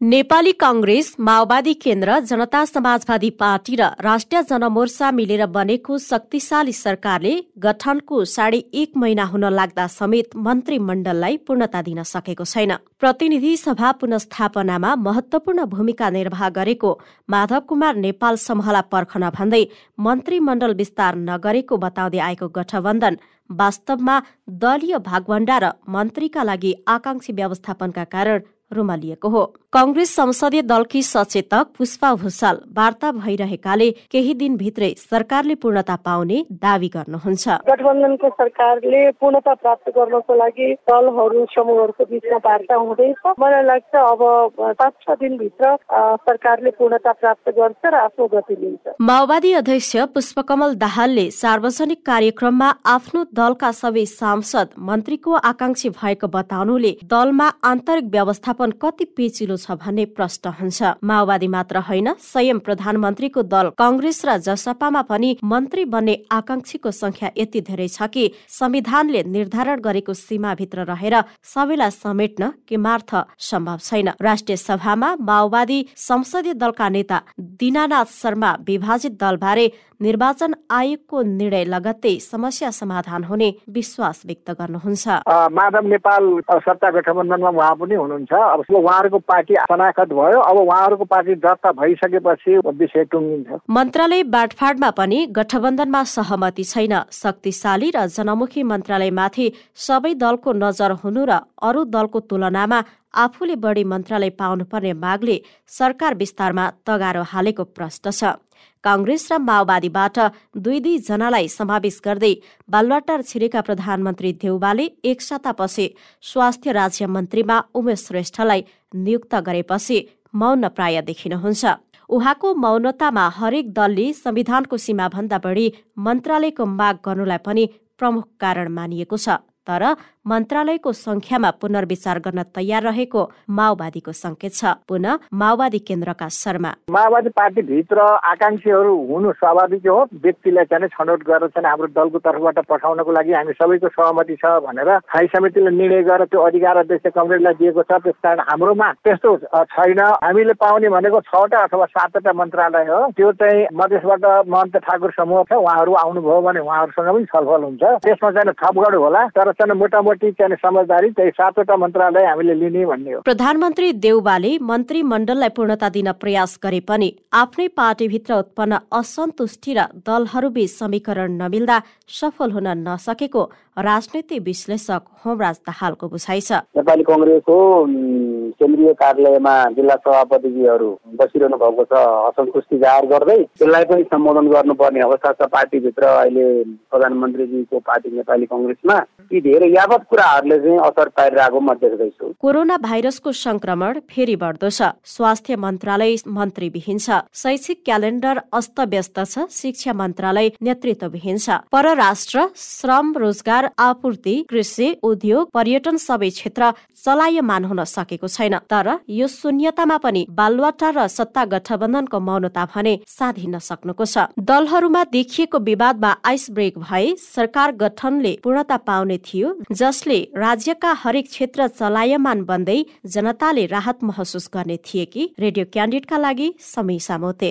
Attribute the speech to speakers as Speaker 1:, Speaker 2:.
Speaker 1: नेपाली कांग्रेस माओवादी केन्द्र जनता समाजवादी पार्टी र राष्ट्रिय जनमोर्चा मिलेर बनेको शक्तिशाली सरकारले गठनको साढे एक महिना हुन लाग्दा समेत मन्त्रीमण्डललाई पूर्णता दिन सकेको छैन। प्रतिनिधि सभा पुनस्थापनामा महत्वपूर्ण भूमिका निर्वाह गरेको माधव कुमार नेपाल समूहलाई पर्खन भन्दै मन्त्रीमण्डल विस्तार नगरेको बताउँदै आएको गठबन्धन वास्तवमा दलीय भागभण्डा र मन्त्रीका लागि आकांक्षी व्यवस्थापनका कारण रुमलिएको हो। कंग्रेस संसदीय दलकी सचेतक पुष्पा भूषाल वार्ता भइरहेकाले केही दिनभित्रै सरकारले पूर्णता पाउने दावी गर्नुहुन्छ।
Speaker 2: गठबन्धनको सरकारले पूर्णता प्राप्त गर्नको लागि दलहरू समूहहरूको बिचमा वार्ता हुँदैछ। मलाई लाग्छ अब पाँच छ दिनभित्र सरकारले पूर्णता प्राप्त गर्छ र आफ्नो गति लिन्छ।
Speaker 1: माओवादी अध्यक्ष पुष्पकमल दाहालले सार्वजनिक कार्यक्रममा आफ्नो दलका सबै सांसद मन्त्रीको आकांक्षी भएको बताउनुले दलमा आन्तरिक व्यवस्थापन कति पेचिलो छ भन्ने प्रश्न हुन्छ। माओवादी मात्र होइन स्वयं प्रधानमन्त्रीको दल कंग्रेस र जसपामा पनि मन्त्री बन्ने आकांक्षीको संख्या यति धेरै छ कि संविधानले निर्धारण गरेको सीमाभित्र रहेर सबैलाई समेट्न केमार्थ सम्भव छैन। राष्ट्रिय सभामा माओवादी संसदीय दलका नेता दिनानाथ शर्मा विभाजित दलबारे निर्वाचन आयोगको निर्णय लगत्तै समस्या समाधान हुने विश्वास व्यक्त गर्नुहुन्छ।
Speaker 3: माधव नेपाल सत्ता गठबन्धनमा उहाँ पनि हुनुहुन्छ। अब उहाँहरूको पार्टी शनाखत भयो। अब उहाँहरूको पार्टी दर्ता भइसकेपछि विषय टुङ्गिन्छ
Speaker 1: मन्त्रालय बाँडफाँडमा पनि गठबन्धनमा सहमति छैन। शक्तिशाली र जनमुखी मन्त्रालयमाथि सबै दलको नजर हुनु र अरू दलको तुलनामा आफूले बढी मन्त्रालय पाउनुपर्ने मागले सरकार विस्तारमा तगारो हालेको प्रश्न छ। काङ्ग्रेस र माओवादीबाट दुई दुई जनालाई समावेश गर्दै बालुवाटार छिरेका प्रधानमन्त्री देउबाले एक सातापछि स्वास्थ्य राज्य मन्त्रीमा उमेश श्रेष्ठलाई नियुक्त गरेपछि मौन प्राय देखिनुहुन्छ। उहाँको मौनतामा हरेक दलले संविधानको सीमाभन्दा बढी मन्त्रालयको माग गर्नुलाई पनि प्रमुख कारण मानिएको छ। तर मन्त्रालयको संख्यामा पुनर्विचार गर्न तयार रहेको माओवादीको संकेत छ। पुनः माओवादी केन्द्रका शर्मा।
Speaker 3: माओवादी पार्टीभित्र आकांक्षीहरू हुनु स्वाभाविक हो। व्यक्तिलाई चाहिँ छनौट गरेर चाहिँ हाम्रो दलको तर्फबाट पठाउनको लागि हामी सबैको सहमति छ भनेर स्थायी समितिले निर्णय गरेर त्यो अधिकार अध्यक्ष कङ्ग्रेसलाई दिएको छ। त्यस कारण हाम्रोमा त्यस्तो छैन। हामीले पाउने भनेको छवटा अथवा सातवटा मन्त्रालय हो। त्यो चाहिँ मधेसबाट महन्त ठाकुर समूह छ। उहाँहरू आउनुभयो भने उहाँहरूसँग पनि छलफल हुन्छ। त्यसमा चाहिँ थपगढ होला। तर चाहिँ मोटामोटी कति चाहिँ समझदारी त्यही सातवटा मन्त्रालय हामीले लिने भन्ने हो।
Speaker 1: प्रधानमन्त्री देउबाले मन्त्रीमण्डललाई पूर्णता दिन प्रयास गरे पनि आफ्नै पार्टीभित्र उत्पन्न असन्तुष्टि र दलहरूबीच समीकरण नमिल्दा सफल हुन नसकेको राजनैतिक विश्लेषक होमराज दाहालको बुझाइ छ।
Speaker 4: नेपाली कङ्ग्रेसको केन्द्रीय कार्यालयमा जिल्ला सभापतिजीहरू बसिरहनु भएको छ असन्तुष्टि जाहेर गर्दै त्यसलाई पनि सम्बोधन गर्नुपर्ने अवस्था छ पार्टीभित्र। अहिले प्रधानमन्त्रीजीको पार्टी नेपाली कङ्ग्रेसमा। यी धेरै यावत कुराहरूले चाहिँ असर पारिरहेको म देख्दैछु।
Speaker 1: कोरोना भाइरसको संक्रमण फेरि बढ्दो छ। स्वास्थ्य मन्त्रालय मन्त्रीविहीन छ। शैक्षिक क्यालेन्डर अस्त व्यस्त छ। शिक्षा मन्त्रालय नेतृत्वविहीन छ। परराष्ट्र श्रम रोजगार आपूर्ति कृषि उद्योग पर्यटन सबै क्षेत्र चलायमान हुन सकेको छैन। तर यो शून्यतामा पनि बालुवाटा र सत्ता गठबन्धनको मौनता भने साधिन सक्नुको छ। दलहरूमा देखिएको विवादमा आइस ब्रेक भए सरकार गठनले पूर्णता पाउने थियो जसले राज्यका हरेक क्षेत्र चलायमान बन्दै जनताले राहत महसुस गर्ने थिए कि रेडियो क्यान्डिडका लागि समीसा मोते